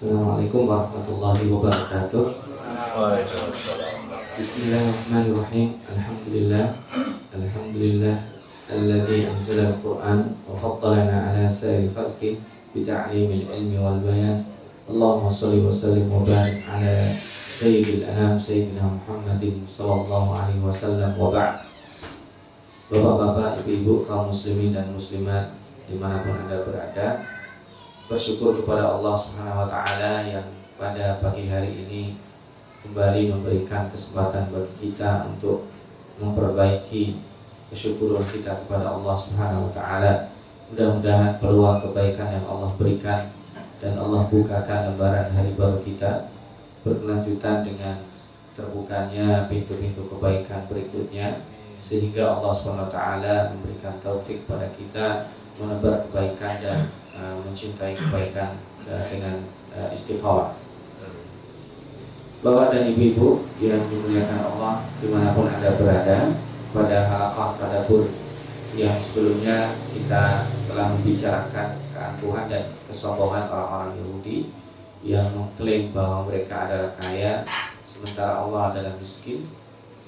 Assalamualaikum warahmatullahi wabarakatuh. Bismillahirrahmanirrahim. Alhamdulillah. Alhamdulillah alladzi anzala al-Qur'an wa faddalana ala sa'il khalqi bi ta'limil ilmi wal bayan. Allahumma shalli wa sallim wa barik ala sayyidil anam sayyidina Muhammadin sallallahu alaihi wasallam wa ba'd. Bapak-bapak, ibu-ibu, kaum muslimin dan muslimat di mana pun anda berada, bersyukur kepada Allah Subhanahu wa taala yang pada pagi hari ini kembali memberikan kesempatan bagi kita untuk memperbaiki kesyukuran kita kepada Allah Subhanahu wa taala. Mudah-mudahan peluang kebaikan yang Allah berikan dan Allah bukakan lembaran hari baru kita berkelanjutan dengan terbukanya pintu-pintu kebaikan berikutnya sehingga Allah Subhanahu wa taala memberikan taufik pada kita menebar kebaikan dan uh, mencintai kebaikan uh, dengan uh, istiqamah. Bapak dan ibu-ibu yang dimuliakan Allah di mana pun anda berada pada halakah tadabur yang sebelumnya kita telah membicarakan keangkuhan dan kesombongan orang-orang Yahudi yang mengklaim bahwa mereka adalah kaya sementara Allah adalah miskin.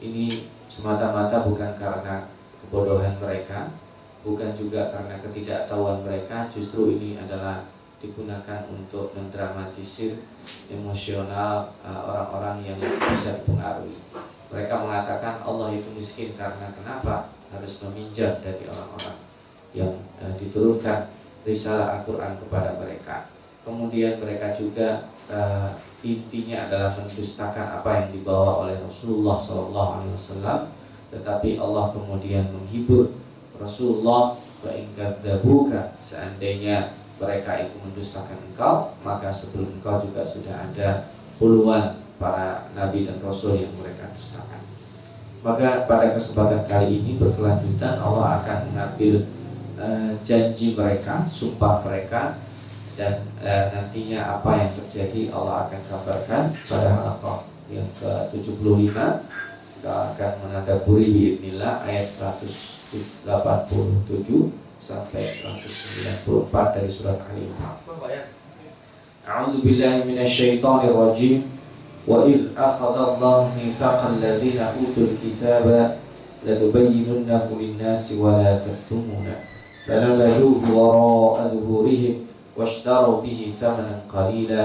Ini semata-mata bukan karena kebodohan mereka, bukan juga karena ketidaktahuan mereka, justru ini adalah digunakan untuk mendramatisir emosional orang-orang uh, yang bisa dipengaruhi. Mereka mengatakan Allah itu miskin karena kenapa harus meminjam dari orang-orang yang uh, diturunkan risalah Al-Quran kepada mereka. Kemudian mereka juga uh, intinya adalah mendustakan apa yang dibawa oleh Rasulullah SAW, tetapi Allah kemudian menghibur Rasulullah wa buka seandainya mereka itu mendustakan engkau maka sebelum engkau juga sudah ada puluhan para nabi dan rasul yang mereka dustakan. Maka pada kesempatan kali ini berkelanjutan Allah akan mengambil uh, janji mereka sumpah mereka dan uh, nantinya apa yang terjadi Allah akan kabarkan pada halaqah yang ke-75. Kita akan menadaburi biidnillah ayat 187 sampai 194 dari surat Ali Imran. A'udzu billahi minasyaitonir rajim. Wa idh akhadha Allah mitsaqal ladzina utul kitaba latubayyinunnahu lin-nasi wa la taktumuna. فنبذوه وراء ظهورهم واشتروا به ثمنا قليلا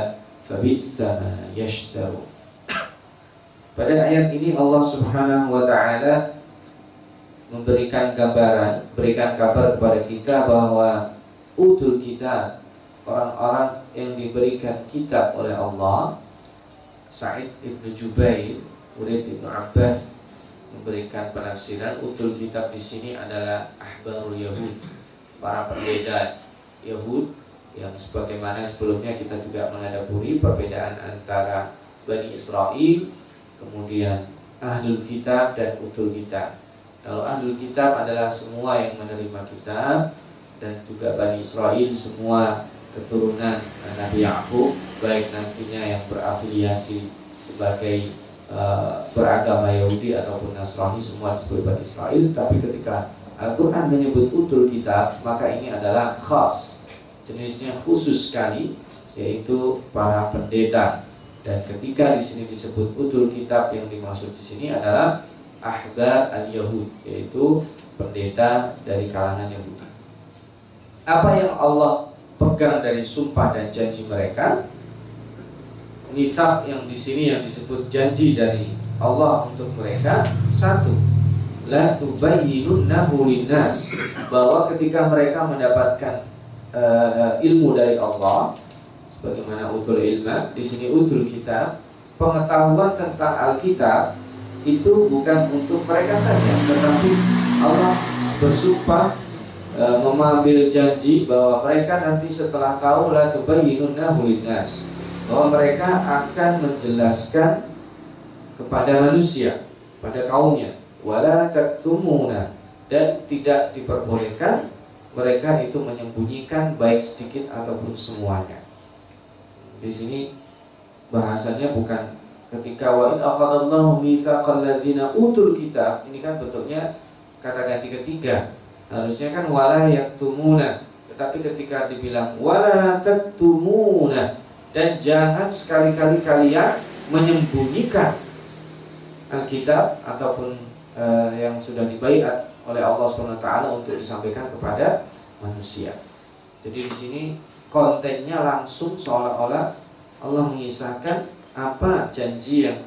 فبئس ما يشترون Pada ayat ini Allah Subhanahu wa taala memberikan gambaran, berikan kabar kepada kita bahwa utul kita orang-orang yang diberikan kitab oleh Allah Sa'id ibnu Jubair murid ibnu Abbas memberikan penafsiran utul kitab di sini adalah ahbarul Yahud. Para pendeta Yahud yang sebagaimana sebelumnya kita juga mengadapuri perbedaan antara Bani Israel kemudian ahlul kitab dan utul kitab kalau ahlul kitab adalah semua yang menerima kitab dan juga Bani Israel semua keturunan Nabi Yakub baik nantinya yang berafiliasi sebagai uh, beragama Yahudi ataupun Nasrani semua disebut Bani Israel. Tapi ketika Al-Quran menyebut utul kitab maka ini adalah khas jenisnya khusus sekali yaitu para pendeta. Dan ketika di sini disebut utul kitab yang dimaksud di sini adalah ahbar al-Yahud yaitu pendeta dari kalangan Yahudi. Apa yang Allah pegang dari sumpah dan janji mereka? Nifak yang di sini yang disebut janji dari Allah untuk mereka satu la tubayyinunnahu bahwa ketika mereka mendapatkan uh, ilmu dari Allah sebagaimana utul ilma di sini utul kitab pengetahuan tentang Alkitab itu bukan untuk mereka saja, tetapi Allah bersumpah e, mengambil janji bahwa mereka nanti setelah tahu la tubayyinunnahu linnas bahwa mereka akan menjelaskan kepada manusia, pada kaumnya, wala taktumuna dan tidak diperbolehkan mereka itu menyembunyikan baik sedikit ataupun semuanya. Di sini bahasanya bukan ketika wa in akhadallahu mitsaqal ladzina utul kitab ini kan bentuknya kata ganti ketiga harusnya kan wala yaktumuna tetapi ketika dibilang wala taktumuna dan jangan sekali-kali kalian menyembunyikan Alkitab ataupun uh, yang sudah dibaiat oleh Allah SWT untuk disampaikan kepada manusia. Jadi di sini kontennya langsung seolah-olah Allah mengisahkan apa janji yang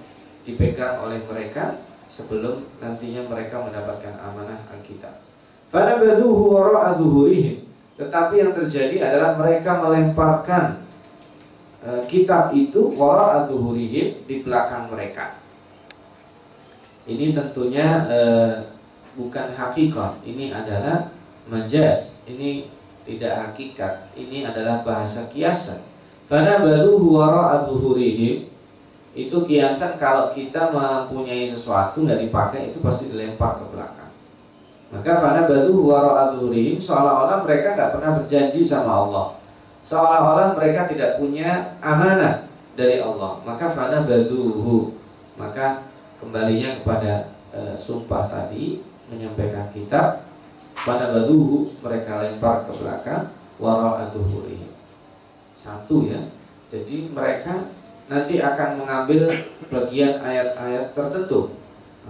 dipegang oleh mereka sebelum nantinya mereka mendapatkan amanah Alkitab. Zuhurihim. Tetapi yang terjadi adalah mereka melemparkan e, kitab itu wara'a di belakang mereka. Ini tentunya e, bukan hakikat, ini adalah majaz. Ini tidak hakikat, ini adalah bahasa kiasan. Fanabadhuhu wara'a zuhurihim itu kiasan kalau kita mempunyai sesuatu nggak dipakai itu pasti dilempar ke belakang. Maka fana batu waro seolah-olah mereka nggak pernah berjanji sama Allah, seolah-olah mereka tidak punya amanah dari Allah. Maka fana baduhu, maka kembalinya kepada e, sumpah tadi menyampaikan kitab fana baduhu mereka lempar ke belakang waro Satu ya, jadi mereka nanti akan mengambil bagian ayat-ayat tertentu.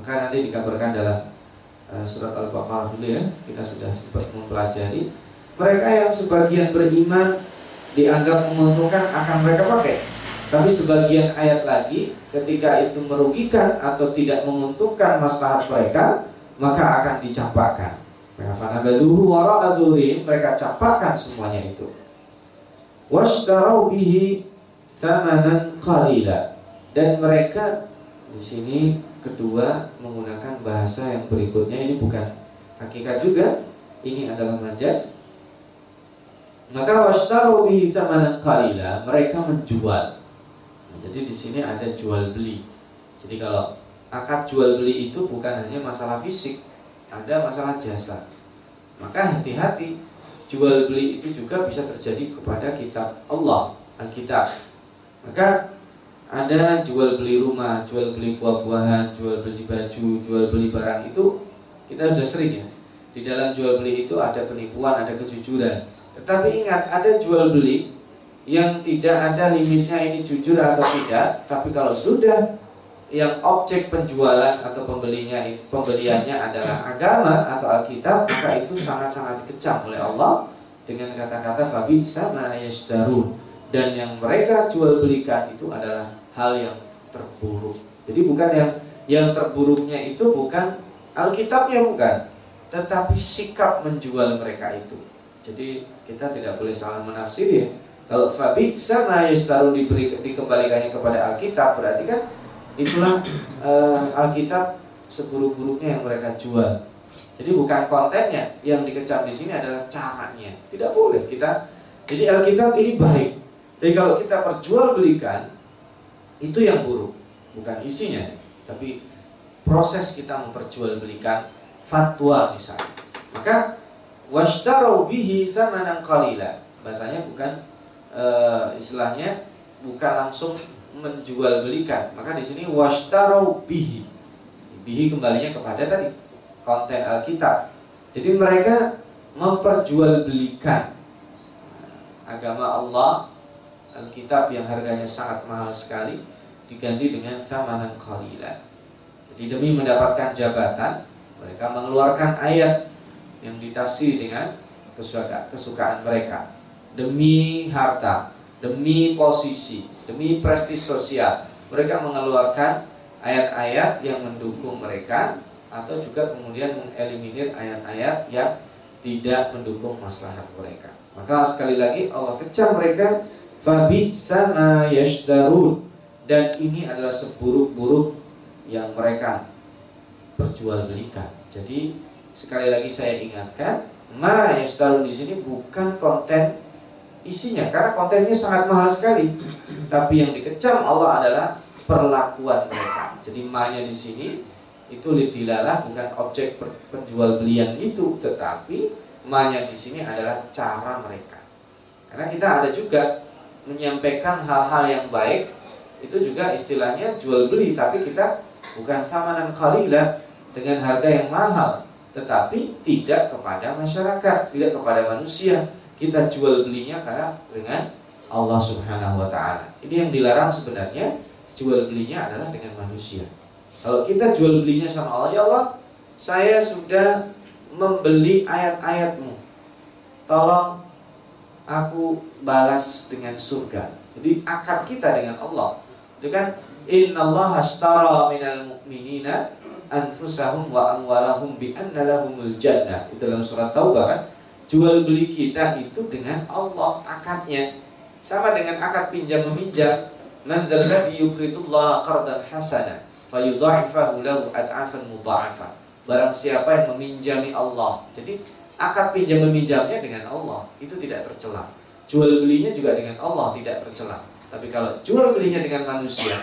Maka nanti dikabarkan dalam uh, surat Al-Baqarah dulu ya, kita sudah sempat mempelajari. Mereka yang sebagian beriman dianggap menguntungkan akan mereka pakai. Tapi sebagian ayat lagi ketika itu merugikan atau tidak menguntungkan maslahat mereka, maka akan dicampakkan. mereka campakkan semuanya itu. Washtarau bihi thamanan qalila dan mereka di sini kedua menggunakan bahasa yang berikutnya. Ini bukan hakikat juga ini adalah majas. Maka washtaru bihi qalila mereka menjual. Nah, jadi di sini ada jual beli. Jadi kalau akad jual beli itu bukan hanya masalah fisik ada masalah jasa. Maka hati-hati jual beli itu juga bisa terjadi kepada kitab Allah Alkitab maka ada jual beli rumah, jual beli buah-buahan, jual beli baju, jual beli barang itu kita sudah sering ya. Di dalam jual beli itu ada penipuan, ada kejujuran. Tetapi ingat ada jual beli yang tidak ada limitnya ini jujur atau tidak, tapi kalau sudah yang objek penjualan atau pembelinya itu pembeliannya adalah agama atau Alkitab, maka itu sangat-sangat dikecam oleh Allah dengan kata-kata fabi sama yashdarun dan yang mereka jual belikan itu adalah hal yang terburuk. Jadi bukan yang yang terburuknya itu bukan Alkitabnya bukan, tetapi sikap menjual mereka itu. Jadi kita tidak boleh salah menafsir ya. Kalau fabi sama yastaru diberi dikembalikannya kepada Alkitab berarti kan itulah uh, Alkitab seburuk-buruknya yang mereka jual. Jadi bukan kontennya yang dikecam di sini adalah caranya. Tidak boleh kita. Jadi Alkitab ini baik, jadi kalau kita perjualbelikan itu yang buruk, bukan isinya, tapi proses kita memperjualbelikan fatwa misalnya. Maka washtaru bihi thamanan qalila. Bahasanya bukan e, istilahnya bukan langsung menjual belikan. Maka di sini washtaru bihi. Bihi kembalinya kepada tadi konten Alkitab. Jadi mereka memperjualbelikan agama Allah Alkitab yang harganya sangat mahal sekali diganti dengan thamanan qalila. Jadi demi mendapatkan jabatan, mereka mengeluarkan ayat yang ditafsir dengan kesukaan mereka. Demi harta, demi posisi, demi prestis sosial, mereka mengeluarkan ayat-ayat yang mendukung mereka atau juga kemudian mengeliminir ayat-ayat yang tidak mendukung maslahat mereka. Maka sekali lagi Allah kecam mereka Fabi sama yashdarun dan ini adalah seburuk-buruk yang mereka perjualbelikan. Jadi sekali lagi saya ingatkan, ma yashdarun di sini bukan konten isinya karena kontennya sangat mahal sekali. Tapi yang dikecam Allah adalah perlakuan mereka. Jadi ma-nya di sini itu litilalah bukan objek penjual belian itu, tetapi ma-nya di sini adalah cara mereka. Karena kita ada juga menyampaikan hal-hal yang baik itu juga istilahnya jual beli tapi kita bukan samanan khalilah dengan harga yang mahal tetapi tidak kepada masyarakat tidak kepada manusia kita jual belinya karena dengan Allah Subhanahu wa taala. Ini yang dilarang sebenarnya jual belinya adalah dengan manusia. Kalau kita jual belinya sama Allah, ya Allah, saya sudah membeli ayat-ayatmu. Tolong aku balas dengan surga. Jadi akad kita dengan Allah. Itu kan innallaha ashtara minal mu'minina anfusahum wa amwalahum bi anna lahumul jannah. Itu dalam surat Taubah kan. Jual beli kita itu dengan Allah akadnya. Sama dengan akad pinjam meminjam. Man dzalladzi yuqridullaha qardan hasana fayudha'ifahu lahu ad'afan mudha'afa. Barang siapa yang meminjami Allah. Jadi akad pinjam meminjamnya dengan Allah itu tidak tercela. Jual belinya juga dengan Allah tidak tercela. Tapi kalau jual belinya dengan manusia,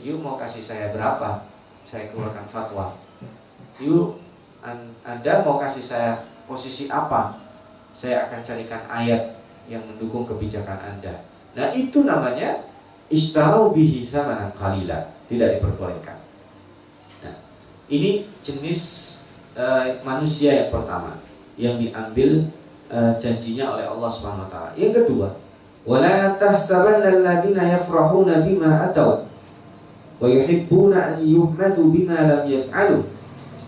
you mau kasih saya berapa? Saya keluarkan fatwa. You Anda mau kasih saya posisi apa? Saya akan carikan ayat yang mendukung kebijakan Anda. Nah, itu namanya istarau bihi samanan qalila, tidak diperbolehkan. Nah, ini jenis uh, manusia yang pertama yang diambil uh, janjinya oleh Allah Subhanahu wa taala. Yang kedua, wala tahsabanna alladziina yafrahuna bima ataw wa yuhibbuna an yuhmadu bima lam yaf'alu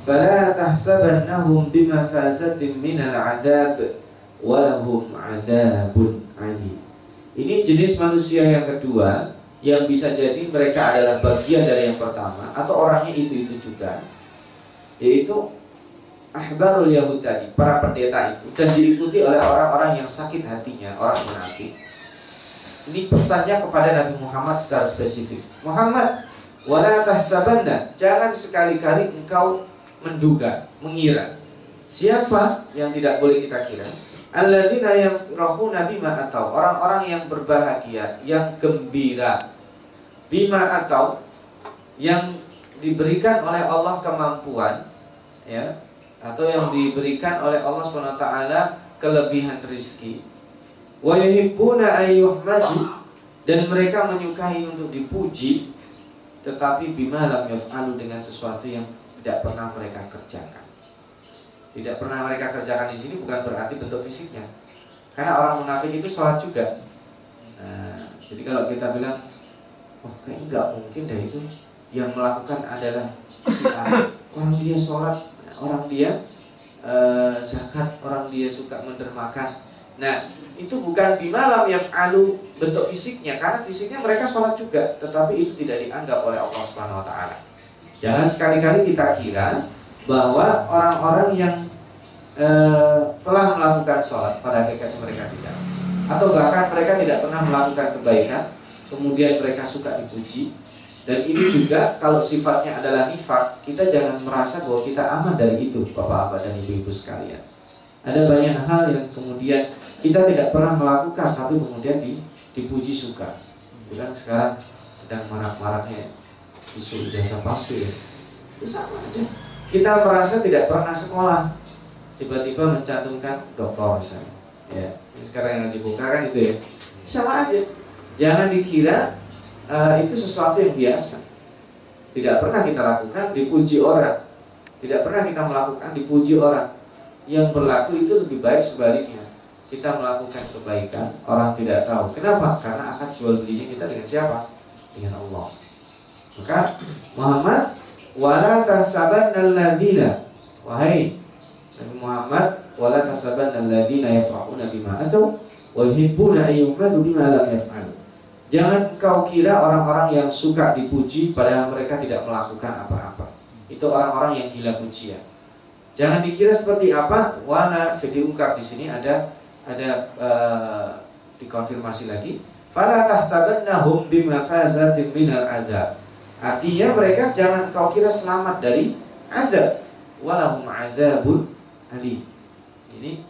fala tahsabannahum bimafazatin minal 'adzab wa lahum 'adzabun 'alim. Ini jenis manusia yang kedua yang bisa jadi mereka adalah bagian dari yang pertama atau orangnya itu-itu juga yaitu ahbarul Yahud tadi, para pendeta itu dan diikuti oleh orang-orang yang sakit hatinya, orang munafik. Ini pesannya kepada Nabi Muhammad secara spesifik. Muhammad, wala tahsabanna, jangan sekali-kali engkau menduga, mengira. Siapa yang tidak boleh kita kira? Alladzina yafrahuna bima atau orang-orang yang berbahagia, yang gembira bima atau yang diberikan oleh Allah kemampuan ya atau yang diberikan oleh Allah SWT kelebihan rizki. Dan mereka menyukai untuk dipuji tetapi bima lam yaf'alu dengan sesuatu yang tidak pernah mereka kerjakan. Tidak pernah mereka kerjakan di sini bukan berarti bentuk fisiknya. Karena orang munafik itu sholat juga. Nah, jadi kalau kita bilang oh kayaknya nggak mungkin deh itu yang melakukan adalah si orang dia sholat orang dia e, zakat, orang dia suka mendermakan. Nah, itu bukan bimalam yaf'alu bentuk fisiknya karena fisiknya mereka sholat juga, tetapi itu tidak dianggap oleh Allah Subhanahu wa taala. Jangan sekali-kali kita kira bahwa orang-orang yang e, telah melakukan sholat pada hakikatnya mereka tidak atau bahkan mereka tidak pernah melakukan kebaikan kemudian mereka suka dipuji dan ini juga kalau sifatnya adalah nifak, kita jangan merasa bahwa kita aman dari itu, Bapak-bapak dan Ibu-ibu sekalian. Ada banyak hal yang kemudian kita tidak pernah melakukan, tapi kemudian dipuji suka. Bilang sekarang sedang marak-maraknya isu jasa palsu ya. Itu sama aja. Kita merasa tidak pernah sekolah, tiba-tiba mencantumkan doktor misalnya. Ya, sekarang yang dibuka kan itu ya. Sama aja. Jangan dikira uh, itu sesuatu yang biasa. Tidak pernah kita lakukan dipuji orang. Tidak pernah kita melakukan dipuji orang. Yang berlaku itu lebih baik sebaliknya. Kita melakukan kebaikan, orang tidak tahu. Kenapa? Karena akan jual belinya kita dengan siapa? Dengan Allah. Maka Muhammad wala tahsabanna alladziina wahai Nabi Muhammad wala tahsabanna alladziina yafrahuna bima atau wa yuhibbuna ayyuhmadu bima lam yaf'alu Jangan kau kira orang-orang yang suka dipuji padahal mereka tidak melakukan apa-apa. Itu orang-orang yang gila pujian. Jangan dikira seperti apa. Wana diungkap di sini ada ada uh, dikonfirmasi lagi. Fala tahsabannahum bimafazatin minal adab. Artinya mereka jangan kau kira selamat dari adab. Walahum adabun ali. Ini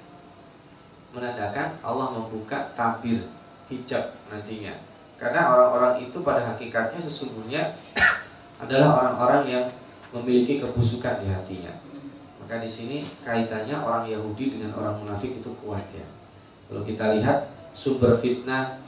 menandakan Allah membuka tabir hijab nantinya karena orang-orang itu pada hakikatnya sesungguhnya adalah orang-orang yang memiliki kebusukan di hatinya. Maka di sini kaitannya orang Yahudi dengan orang munafik itu kuat ya. Kalau kita lihat sumber fitnah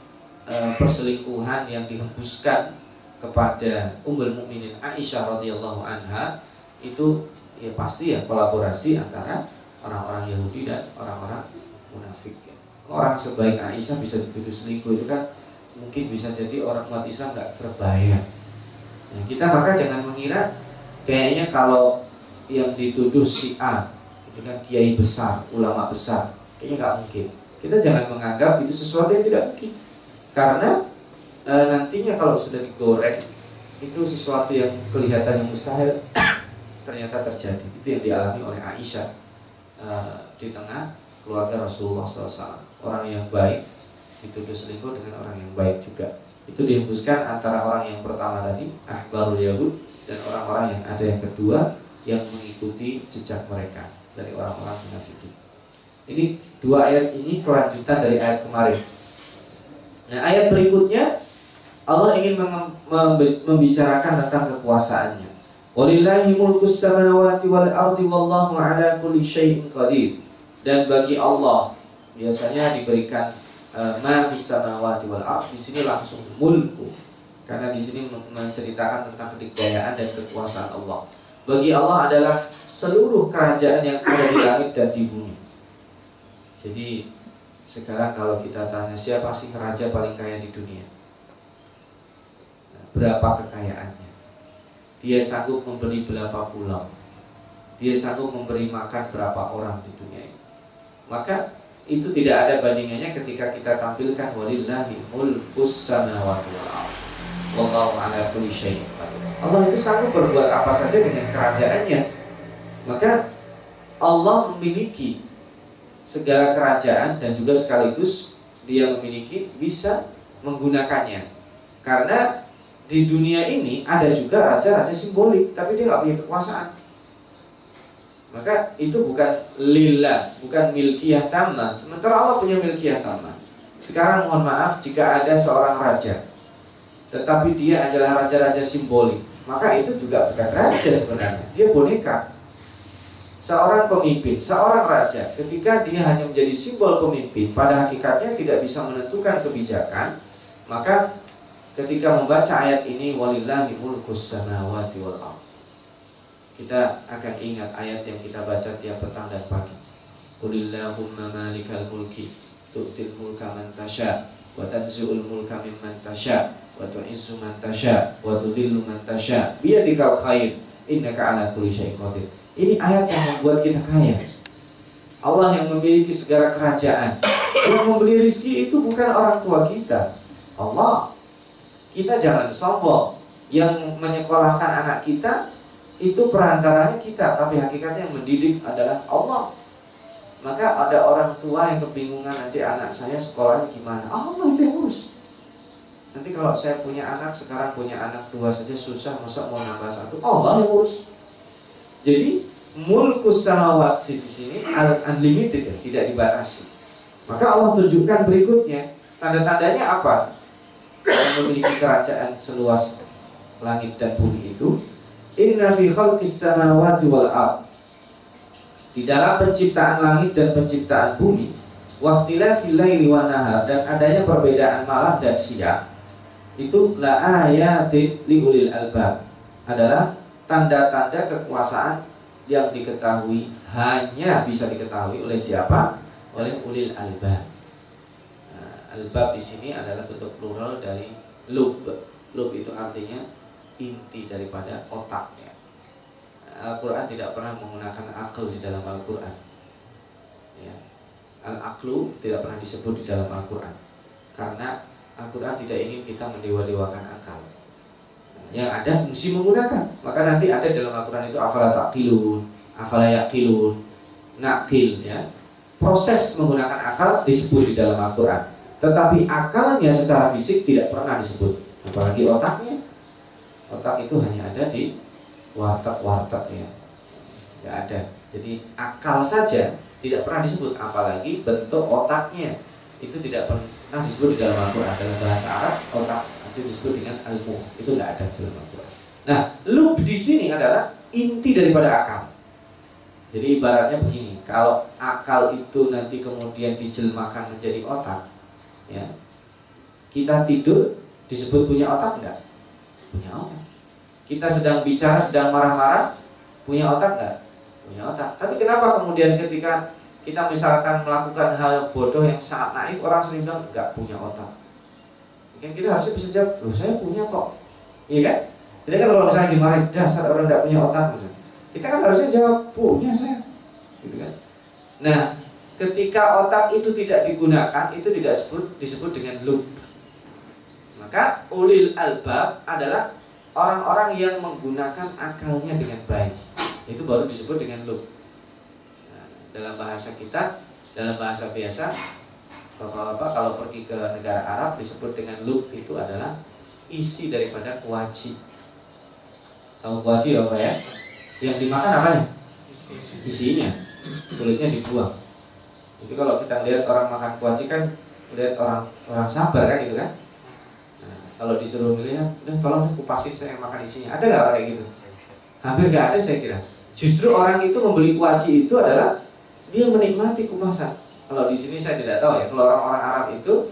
e, perselingkuhan yang dihembuskan kepada Ummul Mukminin Aisyah radhiyallahu anha itu ya pasti ya kolaborasi antara orang-orang Yahudi dan orang-orang munafik ya. orang sebaik Aisyah bisa dituduh selingkuh itu kan mungkin bisa jadi orang umat Islam nggak terbayang. Nah, kita maka jangan mengira kayaknya kalau yang dituduh si A kan kiai besar, ulama besar, kayaknya nggak mungkin. Kita jangan menganggap itu sesuatu yang tidak mungkin, karena e, nantinya kalau sudah digoreng itu sesuatu yang kelihatan yang mustahil ternyata terjadi. Itu yang dialami oleh Aisyah e, di tengah keluarga Rasulullah SAW. Orang yang baik dituduh selingkuh dengan orang yang baik juga. Itu dihembuskan antara orang yang pertama tadi, Ahbarul Yahud, dan orang-orang yang ada yang kedua yang mengikuti jejak mereka dari orang-orang munafik. Ini dua ayat ini kelanjutan dari ayat kemarin. Nah, ayat berikutnya Allah ingin membicarakan tentang kekuasaannya. Walillahi mulkus samawati wal ardi wallahu ala kulli syai'in qadir. Dan bagi Allah biasanya diberikan ma fis wal. Di sini langsung mulku. Karena di sini menceritakan tentang kedikdayaan dan kekuasaan Allah. Bagi Allah adalah seluruh kerajaan yang ada di langit dan di bumi. Jadi sekarang kalau kita tanya siapa sih raja paling kaya di dunia? berapa kekayaannya. Dia sanggup memberi berapa pulau. Dia sanggup memberi makan berapa orang di dunia ini. Maka itu tidak ada bandingannya ketika kita tampilkan walillahi mulkus samawati wal ardh. Wallahu ala kulli syai'in Allah itu sanggup berbuat apa saja dengan kerajaannya. Maka Allah memiliki segala kerajaan dan juga sekaligus dia memiliki bisa menggunakannya. Karena di dunia ini ada juga raja-raja simbolik, tapi dia nggak punya kekuasaan. Maka itu bukan lillah, bukan milkiyah tamah. Sementara Allah punya milkiyah tamah. Sekarang mohon maaf jika ada seorang raja, tetapi dia adalah raja-raja simbolik, maka itu juga bukan raja sebenarnya. Dia boneka. Seorang pemimpin, seorang raja, ketika dia hanya menjadi simbol pemimpin, pada hakikatnya tidak bisa menentukan kebijakan, maka ketika membaca ayat ini walillahi mulkus samawati wal ard. Kita akan ingat ayat yang kita baca tiap petang dan pagi. Qulillahumma malikal mulki tu'til mulka man tasha wa tanzi'ul mulka mimman tasha wa tu'izzu man tasha wa tudhillu man tasha biyadikal khair innaka ala kulli syai'in qadir. Ini ayat yang membuat kita kaya. Allah yang memiliki segala kerajaan. Yang memberi rizki itu bukan orang tua kita. Allah kita jangan sombong. Yang menyekolahkan anak kita itu perantaranya kita, tapi hakikatnya yang mendidik adalah Allah. Maka ada orang tua yang kebingungan nanti anak saya sekolahnya gimana? Allah itu yang urus. Nanti kalau saya punya anak sekarang punya anak dua saja susah, masa mau nambah satu? Allah yang urus. Jadi mulkus samawat di sini unlimited ya, tidak dibatasi. Maka Allah tunjukkan berikutnya tanda-tandanya apa? yang memiliki kerajaan seluas langit dan bumi itu inna fi khalqis samawati wal ard di dalam penciptaan langit dan penciptaan bumi waqtilafil laili wa nahar dan adanya perbedaan malam dan siang itu la ayatin liulil albab adalah tanda-tanda kekuasaan yang diketahui hanya bisa diketahui oleh siapa? Oleh ulil albab. Albab di sini adalah bentuk plural dari lub. Lub itu artinya inti daripada otaknya. Al-Quran tidak pernah menggunakan akal di dalam Al-Quran. Ya. Al-aklu tidak pernah disebut di dalam Al-Quran. Karena Al-Quran tidak ingin kita mendewa-dewakan akal. yang ada fungsi menggunakan. Maka nanti ada dalam Al-Quran itu afala taqilun, afala yaqilun, nakil ya. Proses menggunakan akal disebut di dalam Al-Quran tetapi akalnya secara fisik tidak pernah disebut. Apalagi otaknya. Otak itu hanya ada di warteg-warteg ya. Tidak ada. Jadi akal saja tidak pernah disebut. Apalagi bentuk otaknya. Itu tidak pernah disebut di dalam Al-Quran. Dalam bahasa Arab, otak itu disebut dengan al Itu tidak ada di dalam Al-Quran. Nah, lub di sini adalah inti daripada akal. Jadi ibaratnya begini, kalau akal itu nanti kemudian dijelmakan menjadi otak, ya kita tidur disebut punya otak enggak punya otak. Kita sedang bicara sedang marah-marah punya otak enggak punya otak. Tapi kenapa kemudian ketika kita misalkan melakukan hal bodoh yang sangat naif orang sering bilang nggak punya otak. Mungkin kita harusnya bisa jawab loh saya punya kok. Iya kan? Jadi kan kalau misalnya dimarahin dasar orang nggak punya otak misalnya, kita kan harusnya jawab punya saya. Gitu kan? Nah ketika otak itu tidak digunakan itu tidak disebut disebut dengan lub maka ulil albab adalah orang-orang yang menggunakan akalnya dengan baik. Itu baru disebut dengan lub dalam bahasa kita dalam bahasa biasa bapak-bapak kalau pergi ke negara Arab disebut dengan lub itu adalah isi daripada kuaci. Tahu kuaci ya pak ya? Yang dimakan apa ya isinya. Kulitnya dibuang. Jadi kalau kita lihat orang makan kuaci kan lihat orang orang sabar kan gitu kan? nah, kalau disuruh milih udah tolong kupasin saya makan isinya ada nggak kayak gitu hampir nggak ada saya kira justru orang itu membeli kuaci itu adalah dia menikmati kumasan. Kalau di sini saya tidak tahu ya, kalau orang-orang Arab itu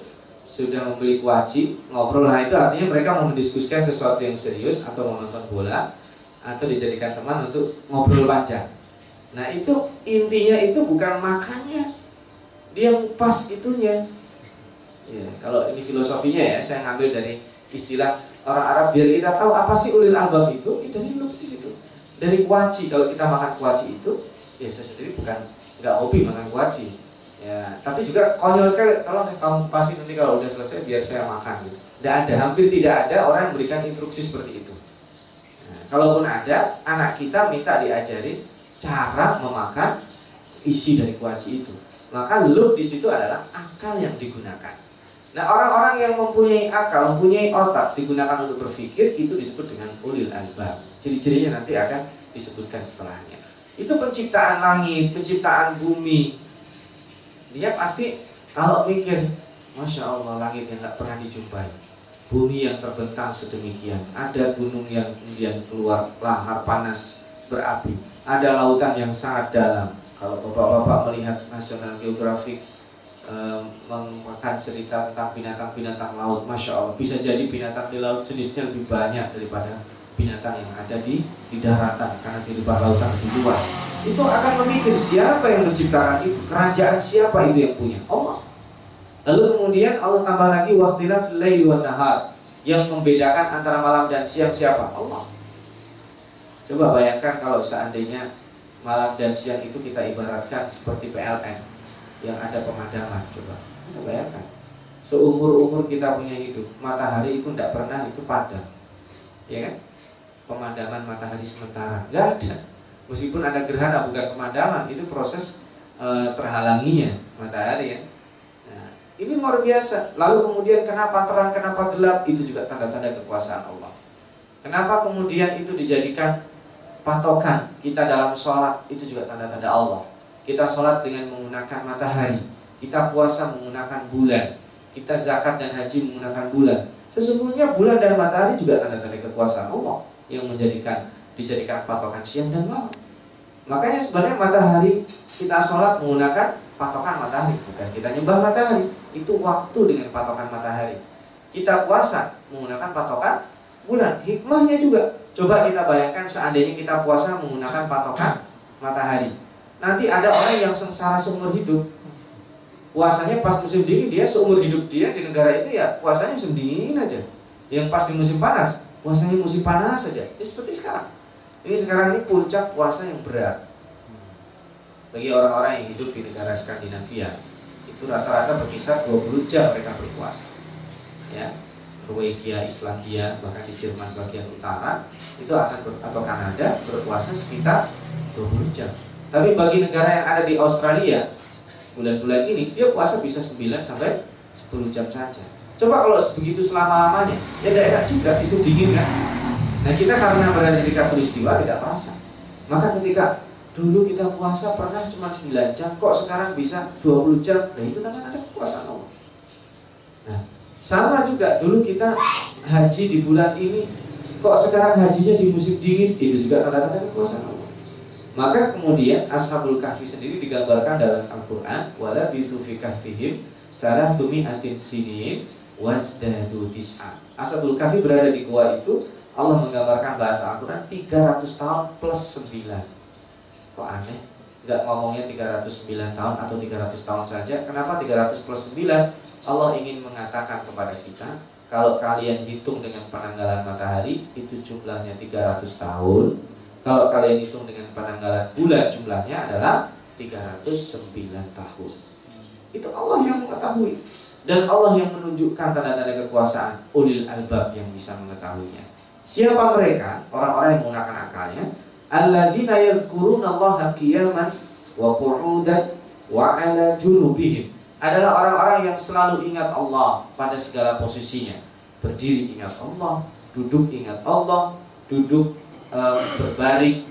sudah membeli kuaci, ngobrol, nah itu artinya mereka mau mendiskusikan sesuatu yang serius atau mau nonton bola atau dijadikan teman untuk ngobrol panjang. Nah itu intinya itu bukan makannya, dia pas itunya. Ya, kalau ini filosofinya ya, saya ngambil dari istilah orang Arab biar kita tahu apa sih ulil albab itu, itu dari di situ. Dari kuaci, kalau kita makan kuaci itu, ya saya sendiri bukan nggak hobi makan kuaci ya tapi juga konyol sekali tolong kamu pasti nanti kalau udah selesai biar saya makan gitu. Tidak ada hampir tidak ada orang yang memberikan instruksi seperti itu. Nah, kalaupun ada anak kita minta diajari cara memakan isi dari kuaci itu. Maka loop di situ adalah akal yang digunakan nah orang-orang yang mempunyai akal mempunyai otak digunakan untuk berpikir itu disebut dengan ulil albab ciri-cirinya nanti akan disebutkan setelahnya itu penciptaan langit, penciptaan bumi. Dia pasti kalau mikir, masya Allah langit yang tak pernah dijumpai, bumi yang terbentang sedemikian, ada gunung yang kemudian keluar lahar panas berapi, ada lautan yang sangat dalam. Kalau bapak-bapak melihat National Geographic eh, mengangkat cerita tentang binatang-binatang laut, masya Allah bisa jadi binatang di laut jenisnya lebih banyak daripada binatang yang ada di, di daratan karena kehidupan lautan lebih luas. Itu akan memikir siapa yang menciptakan itu kerajaan siapa itu yang punya? Allah. Lalu kemudian Allah tambah lagi waktilaf laili wan nahar yang membedakan antara malam dan siang siapa? Allah. Coba bayangkan kalau seandainya malam dan siang itu kita ibaratkan seperti PLN yang ada pemadaman coba. Kita bayangkan. Seumur umur kita punya hidup matahari itu tidak pernah itu padam. Ya kan? Pemadaman matahari sementara. Nggak ada. Meskipun ada gerhana bukan pemadaman itu proses e, terhalanginya matahari ya. Nah, ini luar biasa. Lalu kemudian kenapa terang kenapa gelap? Itu juga tanda-tanda kekuasaan Allah. Kenapa kemudian itu dijadikan patokan kita dalam sholat? Itu juga tanda-tanda Allah kita sholat dengan menggunakan matahari kita puasa menggunakan bulan kita zakat dan haji menggunakan bulan sesungguhnya bulan dan matahari juga tanda-tanda kekuasaan Allah yang menjadikan dijadikan patokan siang dan malam. Makanya sebenarnya matahari kita sholat menggunakan patokan matahari, bukan kita nyembah matahari. Itu waktu dengan patokan matahari. Kita puasa menggunakan patokan bulan. Hikmahnya juga. Coba kita bayangkan seandainya kita puasa menggunakan patokan matahari. Nanti ada orang yang sengsara seumur hidup. Puasanya pas musim dingin dia seumur hidup dia di negara itu ya puasanya musim dingin aja. Yang pas di musim panas puasanya musim panas saja ya seperti sekarang ini sekarang ini puncak puasa yang berat bagi orang-orang yang hidup di negara Skandinavia itu rata-rata berkisar 20 jam mereka berpuasa ya Norwegia, Islandia, bahkan di Jerman bagian utara itu akan ber, atau Kanada berpuasa sekitar 20 jam. Tapi bagi negara yang ada di Australia bulan-bulan ini dia puasa bisa 9 sampai 10 jam saja. Coba kalau begitu selama-lamanya, ya enak juga, itu dingin kan. Nah kita karena berada di peristiwa tidak terasa. Maka ketika dulu kita puasa pernah cuma 9 jam, kok sekarang bisa 20 jam? Nah itu kan ada kekuasaan Allah. Nah, sama juga dulu kita haji di bulan ini, kok sekarang hajinya di musim dingin? Itu juga tanda-tanda kekuasaan Allah. Maka kemudian Ashabul Kahfi sendiri digambarkan dalam Al-Quran Wala bisufi kahfihim Thalathumi antin sinin wasdadu tis'a. Ashabul Kahfi berada di gua itu Allah menggambarkan bahasa Al-Quran 300 tahun plus 9 Kok aneh? nggak ngomongnya 309 tahun atau 300 tahun saja. Kenapa 300 plus 9? Allah ingin mengatakan kepada kita, kalau kalian hitung dengan penanggalan matahari itu jumlahnya 300 tahun. Kalau kalian hitung dengan penanggalan bulan jumlahnya adalah 309 tahun. Itu Allah yang mengetahui dan Allah yang menunjukkan tanda-tanda kekuasaan ulil albab yang bisa mengetahuinya. Siapa mereka? Orang-orang yang menggunakan akalnya. Alladzina yadhkuruna Allah qiyaman wa qu'udan wa 'ala junubihim. Adalah orang-orang yang selalu ingat Allah pada segala posisinya. Berdiri ingat Allah, duduk ingat Allah, duduk um, berbaring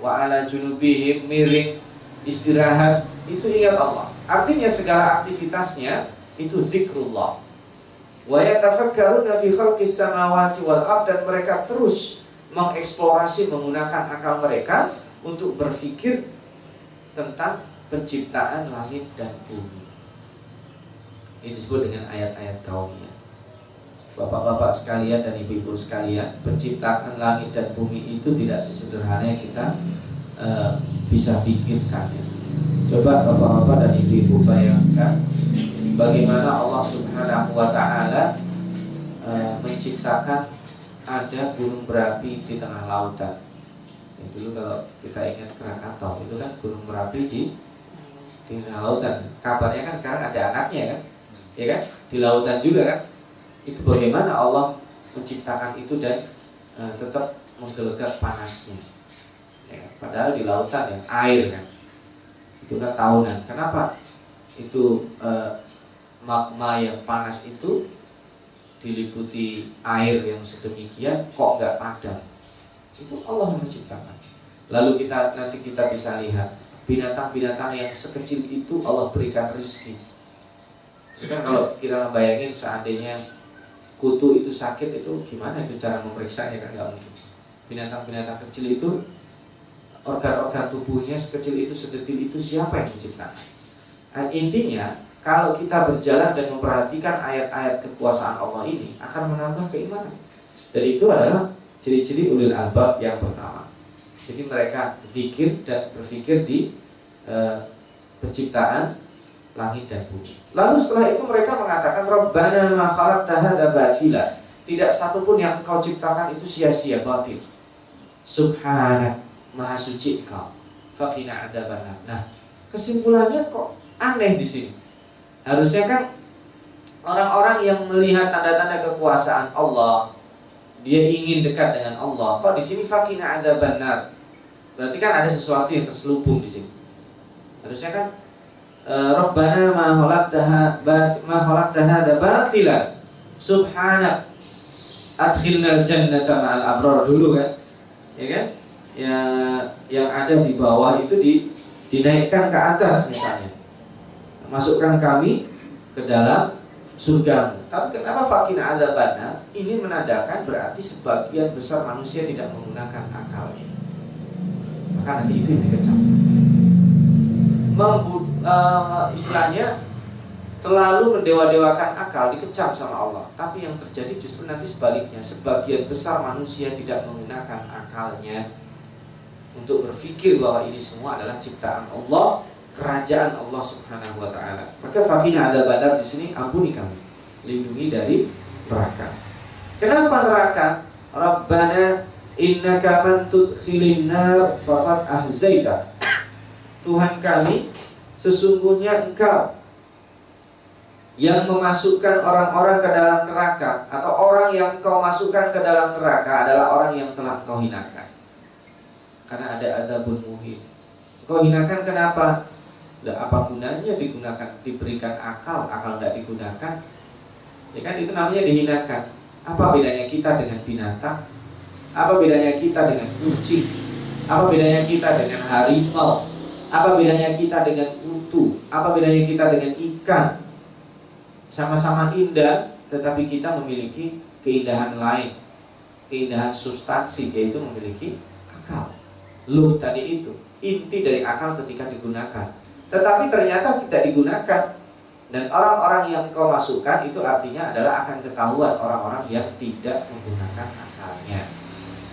wa 'ala junubihim miring istirahat itu ingat Allah. Artinya segala aktivitasnya itu zikrullah wa yatafakkaruna fi khalqis samawati wal ard dan mereka terus mengeksplorasi menggunakan akal mereka untuk berpikir tentang penciptaan langit dan bumi. Ini disebut dengan ayat-ayat kaumnya. Bapak-bapak sekalian dan ibu-ibu sekalian, penciptaan langit dan bumi itu tidak sesederhana yang kita uh, bisa pikirkan. Coba bapak-bapak dan ibu-ibu bayangkan bagaimana Allah Subhanahu wa taala e, menciptakan ada gunung berapi di tengah lautan. Ya, dulu kalau kita ingat Krakatau itu kan gunung berapi di di lautan. Kabarnya kan sekarang ada anaknya kan, ya kan di lautan juga kan. Itu bagaimana Allah menciptakan itu dan e, tetap menggelegar panasnya. Ya, padahal di lautan yang air kan itu kan tahunan. Kenapa? Itu e, magma yang panas itu diliputi air yang sedemikian kok nggak padam itu Allah yang menciptakan lalu kita nanti kita bisa lihat binatang-binatang yang sekecil itu Allah berikan rezeki kan kalau kita bayangin seandainya kutu itu sakit itu gimana itu cara memeriksanya kan nggak mungkin binatang-binatang kecil itu organ-organ tubuhnya sekecil itu sedetil itu siapa yang menciptakan nah, intinya kalau kita berjalan dan memperhatikan ayat-ayat kekuasaan Allah ini akan menambah keimanan. Dan itu adalah ciri-ciri ulil albab yang pertama. Jadi mereka zikir dan berpikir di e, penciptaan langit dan bumi. Lalu setelah itu mereka mengatakan Rabbana ma khalaqta batila. Tidak satu pun yang kau ciptakan itu sia-sia batil. Subhanak, maha suci kau. Faqina adzabannar. Nah, kesimpulannya kok aneh di sini. Harusnya kan orang-orang yang melihat tanda-tanda kekuasaan Allah, dia ingin dekat dengan Allah. Kok di sini fakina ada benar? Berarti kan ada sesuatu yang terselubung di sini. Harusnya kan Rabbana ma khalaqtaha ma khalaqtaha hadza batila. Subhanak adkhilna jannata ma'al abrar dulu kan. Ya kan? Ya yang ada di bawah itu di dinaikkan ke atas misalnya masukkan kami ke dalam surga. Tapi kenapa fakina adabana? Ini menandakan berarti sebagian besar manusia tidak menggunakan akalnya. Maka nanti itu yang dikecam. Uh, istilahnya terlalu mendewa-dewakan akal dikecam sama Allah. Tapi yang terjadi justru nanti sebaliknya. Sebagian besar manusia tidak menggunakan akalnya untuk berpikir bahwa ini semua adalah ciptaan Allah kerajaan Allah Subhanahu wa taala. Maka fakina ada badar di sini ampuni kami. Lindungi dari neraka. Kenapa neraka? Rabbana innaka man tudkhilin nar faqad ahzaita. Tuhan kami, sesungguhnya Engkau yang memasukkan orang-orang ke dalam neraka atau orang yang kau masukkan ke dalam neraka adalah orang yang telah kau hinakan. Karena ada adabun muhin. Kau hinakan kenapa? Lah apa gunanya digunakan diberikan akal, akal tidak digunakan? Ya kan itu namanya dihinakan. Apa bedanya kita dengan binatang? Apa bedanya kita dengan kucing? Apa bedanya kita dengan harimau? Apa bedanya kita dengan kutu? Apa bedanya kita dengan ikan? Sama-sama indah, tetapi kita memiliki keindahan lain, keindahan substansi yaitu memiliki akal. Lu tadi itu inti dari akal ketika digunakan tetapi ternyata tidak digunakan dan orang-orang yang kau masukkan itu artinya adalah akan ketahuan orang-orang yang tidak menggunakan akalnya.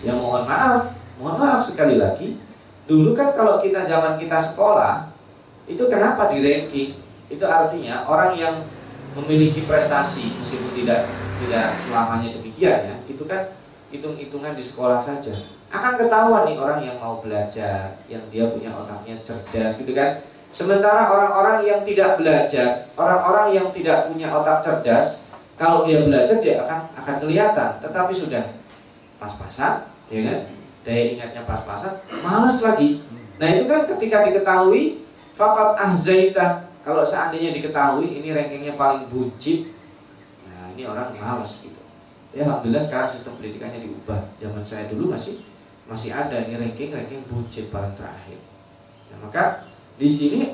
Yang mohon maaf, mohon maaf sekali lagi, Dulu kan kalau kita zaman kita sekolah, itu kenapa di ranking? Itu artinya orang yang memiliki prestasi meskipun tidak tidak selamanya demikian ya. Itu kan hitung-hitungan di sekolah saja. Akan ketahuan nih orang yang mau belajar, yang dia punya otaknya cerdas gitu kan. Sementara orang-orang yang tidak belajar, orang-orang yang tidak punya otak cerdas, kalau dia belajar dia akan akan kelihatan, tetapi sudah pas-pasan, ya kan? Daya ingatnya pas-pasan, males lagi. Nah itu kan ketika diketahui, fakat ahzaita, kalau seandainya diketahui ini rankingnya paling buncit, nah ini orang males gitu. Ya alhamdulillah sekarang sistem pendidikannya diubah. Zaman saya dulu masih masih ada ini ranking ranking buncit paling terakhir. Nah, maka di sini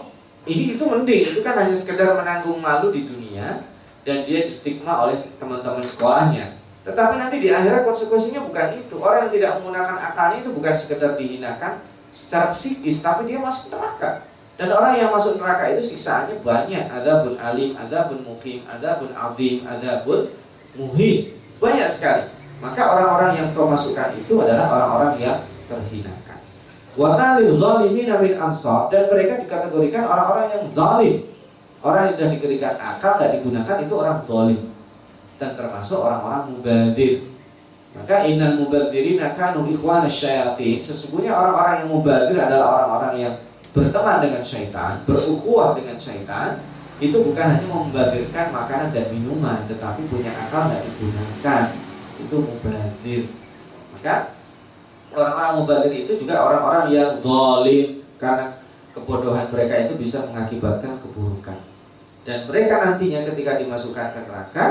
ini itu mending itu kan hanya sekedar menanggung malu di dunia dan dia distigma oleh teman-teman sekolahnya tetapi nanti di akhirat konsekuensinya bukan itu. Orang yang tidak menggunakan akalnya itu bukan sekedar dihinakan secara psikis tapi dia masuk neraka. Dan orang yang masuk neraka itu siksaannya banyak. Ada pun alim ada pun mukim ada pun azim ada pun muhim. Banyak sekali. Maka orang-orang yang kau masukkan itu adalah orang-orang yang terhina Wa zalimin min ansar. Dan mereka dikategorikan orang-orang yang zalim. Orang yang sudah diberikan akal tidak digunakan itu orang zalim dan termasuk orang-orang mubadir. Maka innal mubadzirina kanu ikhwana syayatin. Sesungguhnya orang-orang yang mubadir adalah orang-orang yang berteman dengan syaitan, berukhuwah dengan syaitan, itu bukan hanya membadirkan makanan dan minuman, tetapi punya akal tidak digunakan. Itu mubadir. Maka orang-orang mubadir itu juga orang-orang yang zalim karena kebodohan mereka itu bisa mengakibatkan keburukan. Dan mereka nantinya ketika dimasukkan ke neraka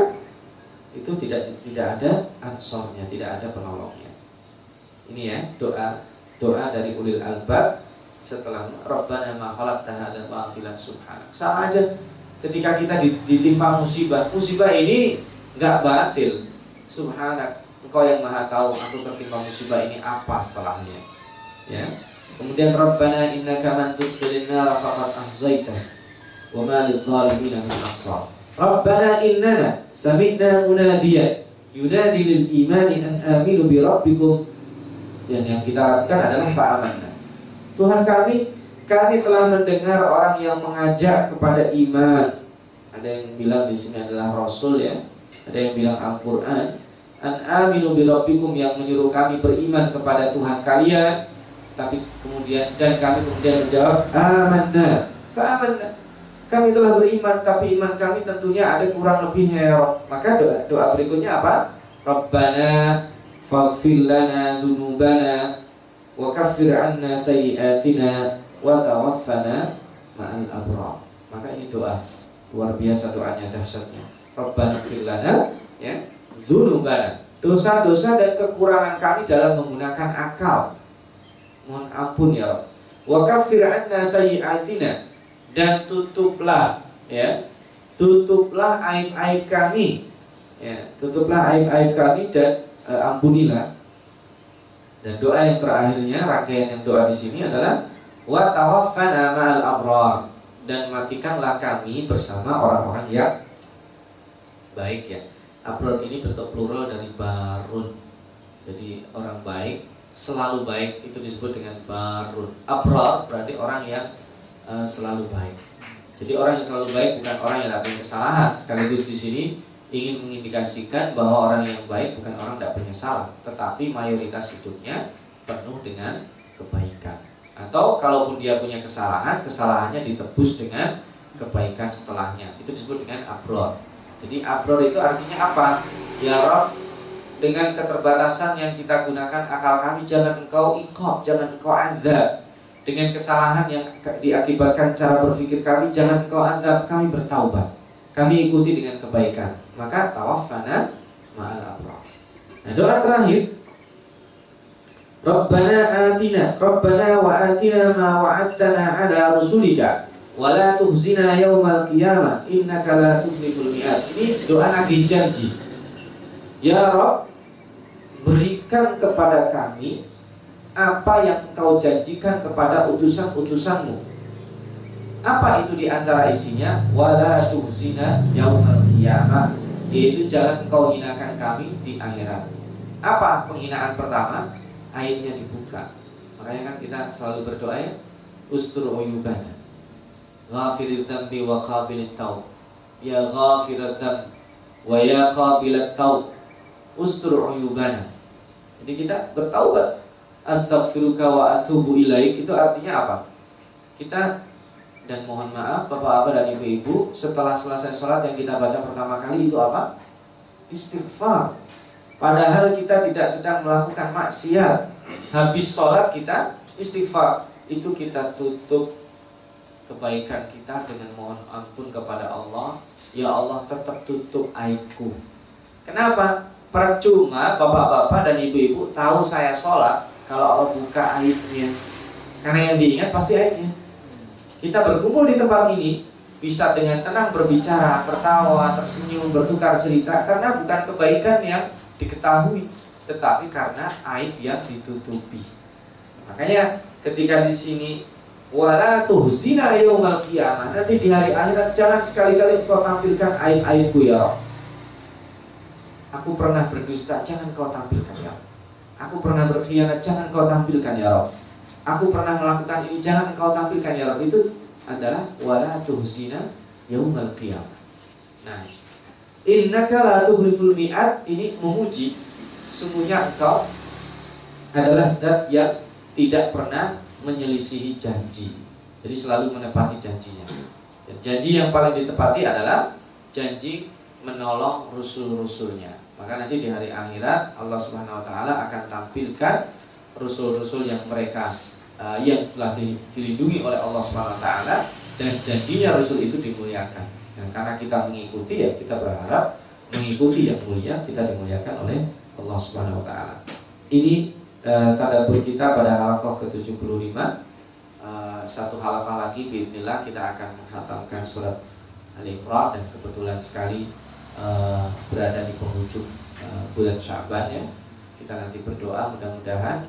itu tidak tidak ada ansornya, tidak ada penolongnya. Ini ya doa doa dari ulil albab setelah Rabbana ma khalaqta hadza batilan subhanak. Sama aja ketika kita ditimpa musibah, musibah ini nggak batil. Subhanak Engkau yang maha tahu aku tertimpa musibah ini apa setelahnya. Ya. Kemudian Rabbana innaka man tudkhilin nar faqad ahzaita wa ma lidh-dhalimin min ansar. Rabbana innana sami'na munadiyan. Yunadi lil imani an aminu bi rabbikum. Dan yang kita lakukan adalah fa'amanna. Tuhan kami, kami telah mendengar orang yang mengajak kepada iman. Ada yang bilang di sini adalah Rasul ya, ada yang bilang Al-Quran. An aminu birabbikum yang menyuruh kami beriman kepada Tuhan kalian. Tapi kemudian dan kami kemudian menjawab amanna. Fa amanna kami telah beriman tapi iman kami tentunya ada kurang lebihnya ya Rob. Maka doa doa berikutnya apa? Rabbana faghfir lana dzunubana wa kaffir 'anna sayyi'atina wa tawaffana ma'al abrar. Maka ini doa. Luar biasa doanya dahsyatnya. Rabbana fir lana ya dzunubana dosa-dosa dan kekurangan kami dalam menggunakan akal. Mohon ampun ya wa kafir anna sayyi'atina dan tutuplah ya. Tutuplah aib-aib kami. Ya tutuplah aib-aib kami dan e, ampunilah. Dan doa yang terakhirnya rangkaian yang doa di sini adalah wa tawaffana ma'al abrar. Dan matikanlah kami bersama orang-orang yang baik ya. Abror ini bentuk plural dari barun. Jadi orang baik selalu baik itu disebut dengan barun. Abror berarti orang yang uh, selalu baik. Jadi orang yang selalu baik bukan orang yang tidak kesalahan. Sekaligus di sini ingin mengindikasikan bahwa orang yang baik bukan orang tidak punya salah, tetapi mayoritas hidupnya penuh dengan kebaikan. Atau kalaupun dia punya kesalahan, kesalahannya ditebus dengan kebaikan setelahnya. Itu disebut dengan abror. Jadi abror itu artinya apa? Ya Rob, dengan keterbatasan yang kita gunakan akal kami jangan engkau ikut, jangan engkau anda dengan kesalahan yang diakibatkan cara berpikir kami jangan engkau anda kami bertaubat. Kami ikuti dengan kebaikan. Maka tawafana ma'al nah doa terakhir. Rabbana atina Rabbana wa atina ma wa'adtana ala rusulika. Wala tuhzina yaumal qiyamah. Innaka la tukhliful mi'ad. Ini doa nagih janji. Ya Rob, berikan kepada kami apa yang kau janjikan kepada utusan-utusanmu. Apa itu di antara isinya? Wala tuhzina yaumal qiyamah. Yaitu jangan kau hinakan kami di akhirat. Apa penghinaan pertama? Airnya dibuka. Makanya kan kita selalu berdoa ya, ustur uyubana. Ghafirid dzambi wa qabilit taub. Ya ghafirid dzambi wa ya qabilat taub. Ustur uyubana. Jadi kita bertaubat. Astaghfiruka wa atubu ilaik itu artinya apa? Kita dan mohon maaf bapak-bapak dan ibu-ibu setelah selesai sholat yang kita baca pertama kali itu apa? Istighfar. Padahal kita tidak sedang melakukan maksiat. Habis sholat kita istighfar. Itu kita tutup kebaikan kita dengan mohon ampun kepada Allah. Ya Allah tetap tutup aibku. Kenapa? Percuma bapak-bapak dan ibu-ibu tahu saya sholat kalau Allah buka aibnya. Karena yang diingat pasti aibnya. Kita berkumpul di tempat ini bisa dengan tenang berbicara, tertawa, tersenyum, bertukar cerita karena bukan kebaikan yang diketahui, tetapi karena aib yang ditutupi. Makanya ketika di sini wala tuhzina yaumal qiyamah nanti di hari akhirat jangan sekali-kali kau tampilkan aib-aibku ya Aku pernah berdusta, jangan kau tampilkan ya Aku pernah berkhianat, jangan kau tampilkan ya Rob. Aku pernah melakukan ini, jangan kau tampilkan ya Rob. Itu adalah wala tuhzina yaumal qiyamah. Nah, innaka la tuhliful mi'at ini memuji sungguhnya engkau adalah zat yang tidak pernah menyelisihi janji. Jadi selalu menepati janjinya. Dan janji yang paling ditepati adalah janji menolong rusul-rusulnya. Maka nanti di hari akhirat Allah Subhanahu wa taala akan tampilkan rasul-rasul yang mereka uh, yang telah dilindungi oleh Allah Subhanahu wa taala dan janjinya rasul itu dimuliakan. Dan karena kita mengikuti ya kita berharap mengikuti yang mulia kita dimuliakan oleh Allah Subhanahu wa taala. Ini uh, kita pada halakoh ke-75 uh, satu halakah lagi bismillah kita akan menghatamkan surat Al-Iqra dan kebetulan sekali uh, berada di penghujung uh, bulan Syaban ya. Kita nanti berdoa mudah-mudahan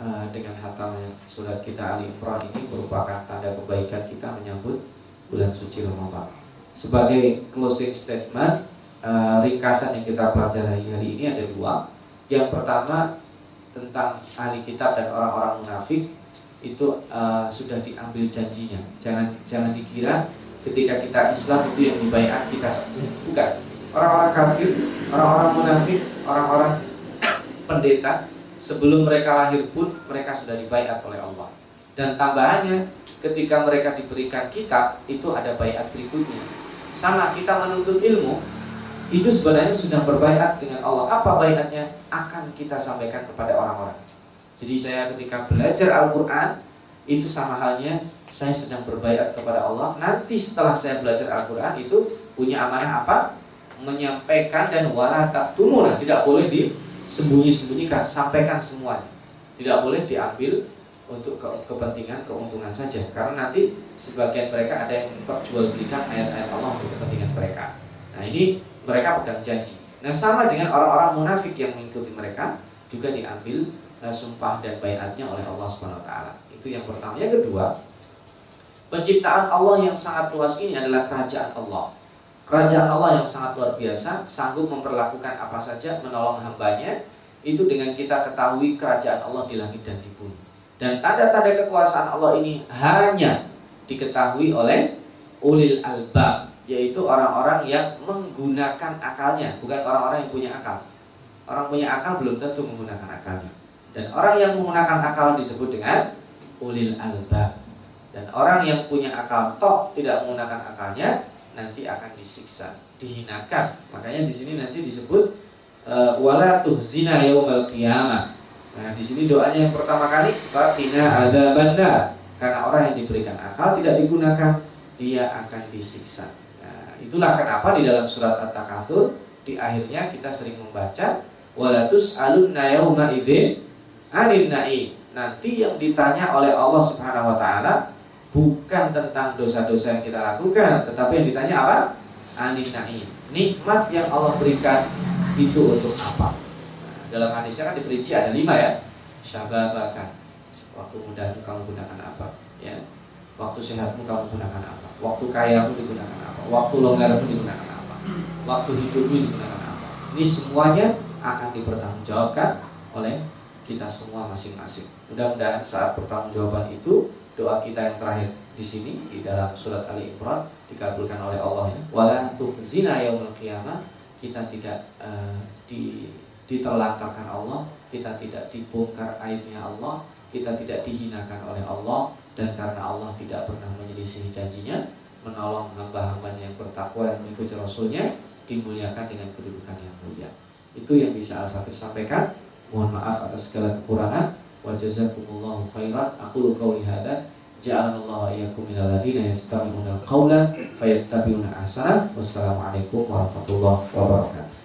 uh, dengan hatamnya surat kita Ali Imran ini merupakan tanda kebaikan kita menyambut bulan suci Ramadan. Sebagai closing statement, ringkasan yang kita pelajari hari ini ada dua. Yang pertama tentang ahli kitab dan orang-orang munafik itu sudah diambil janjinya. Jangan jangan dikira ketika kita Islam itu yang dibayar kita bukan orang-orang kafir, orang-orang munafik, orang-orang pendeta sebelum mereka lahir pun mereka sudah dibayar oleh Allah. Dan tambahannya ketika mereka diberikan kitab itu ada bayat berikutnya. Sama kita menuntut ilmu itu sebenarnya sudah berbayat dengan Allah. Apa bayatnya? Akan kita sampaikan kepada orang-orang. Jadi saya ketika belajar Al-Quran itu sama halnya saya sedang berbayat kepada Allah. Nanti setelah saya belajar Al-Quran itu punya amanah apa? Menyampaikan dan wala taktumuna tidak boleh disembunyi-sembunyikan. Sampaikan semuanya. Tidak boleh diambil untuk ke kepentingan keuntungan saja. Karena nanti sebagian mereka ada yang memperjualbelikan ayat-ayat Allah untuk kepentingan mereka. Nah ini mereka pegang janji. Nah sama dengan orang-orang munafik yang mengikuti mereka juga diambil uh, sumpah dan bayatnya oleh Allah Subhanahu taala. Itu yang pertama. Yang kedua penciptaan Allah yang sangat luas ini adalah kerajaan Allah Kerajaan Allah yang sangat luar biasa sanggup memperlakukan apa saja menolong hambanya itu dengan kita ketahui kerajaan Allah di langit dan di bumi. Dan tanda-tanda kekuasaan Allah ini hanya diketahui oleh ulil albab, yaitu orang-orang yang menggunakan akalnya, bukan orang-orang yang punya akal. Orang punya akal belum tentu menggunakan akalnya. Dan orang yang menggunakan akal disebut dengan ulil albab. Dan orang yang punya akal toh tidak menggunakan akalnya nanti akan disiksa, dihinakan. Makanya di sini nanti disebut uh, wala tuhzina yaumal qiyamah. Nah, di sini doanya yang pertama kali fatina ada banda karena orang yang diberikan akal tidak digunakan dia akan disiksa. Nah, itulah kenapa di dalam surat At-Takatsur di akhirnya kita sering membaca walatus alun yauma idzin anin na'i. Nanti yang ditanya oleh Allah Subhanahu wa taala bukan tentang dosa-dosa yang kita lakukan, tetapi yang ditanya apa? Anin naim. Nikmat yang Allah berikan itu untuk apa? Nah, dalam hadisnya kan diperinci ada lima ya. Syababaka. Waktu mudahmu kamu gunakan apa? Ya. Waktu sehatmu kamu gunakan apa? Waktu kayamu digunakan apa? Waktu longgarmu digunakan apa? Waktu hidupmu digunakan apa? Ini semuanya akan dipertanggungjawabkan oleh kita semua masing-masing. Mudah-mudahan saat pertanggungjawaban itu doa kita yang terakhir di sini di dalam surat Ali Imran dikabulkan oleh Allah. Wala zina yaumil qiyamah kita tidak uh, di Allah, kita tidak dibongkar aibnya Allah, kita tidak dihinakan oleh Allah dan karena Allah tidak pernah menyelisih janjinya menolong hamba-hambanya yang bertakwa dan mengikuti Rasulnya dimuliakan dengan kedudukan yang mulia. Itu yang bisa Al-Fatih sampaikan. Mohon maaf atas segala kekurangan. Wa jazakumullahu khairan. Aku qauli hadza. Ja'alallahu iyyakum minal ladzina yastami'una al-qawla fayattabi'una ahsana. Wassalamualaikum warahmatullahi wabarakatuh.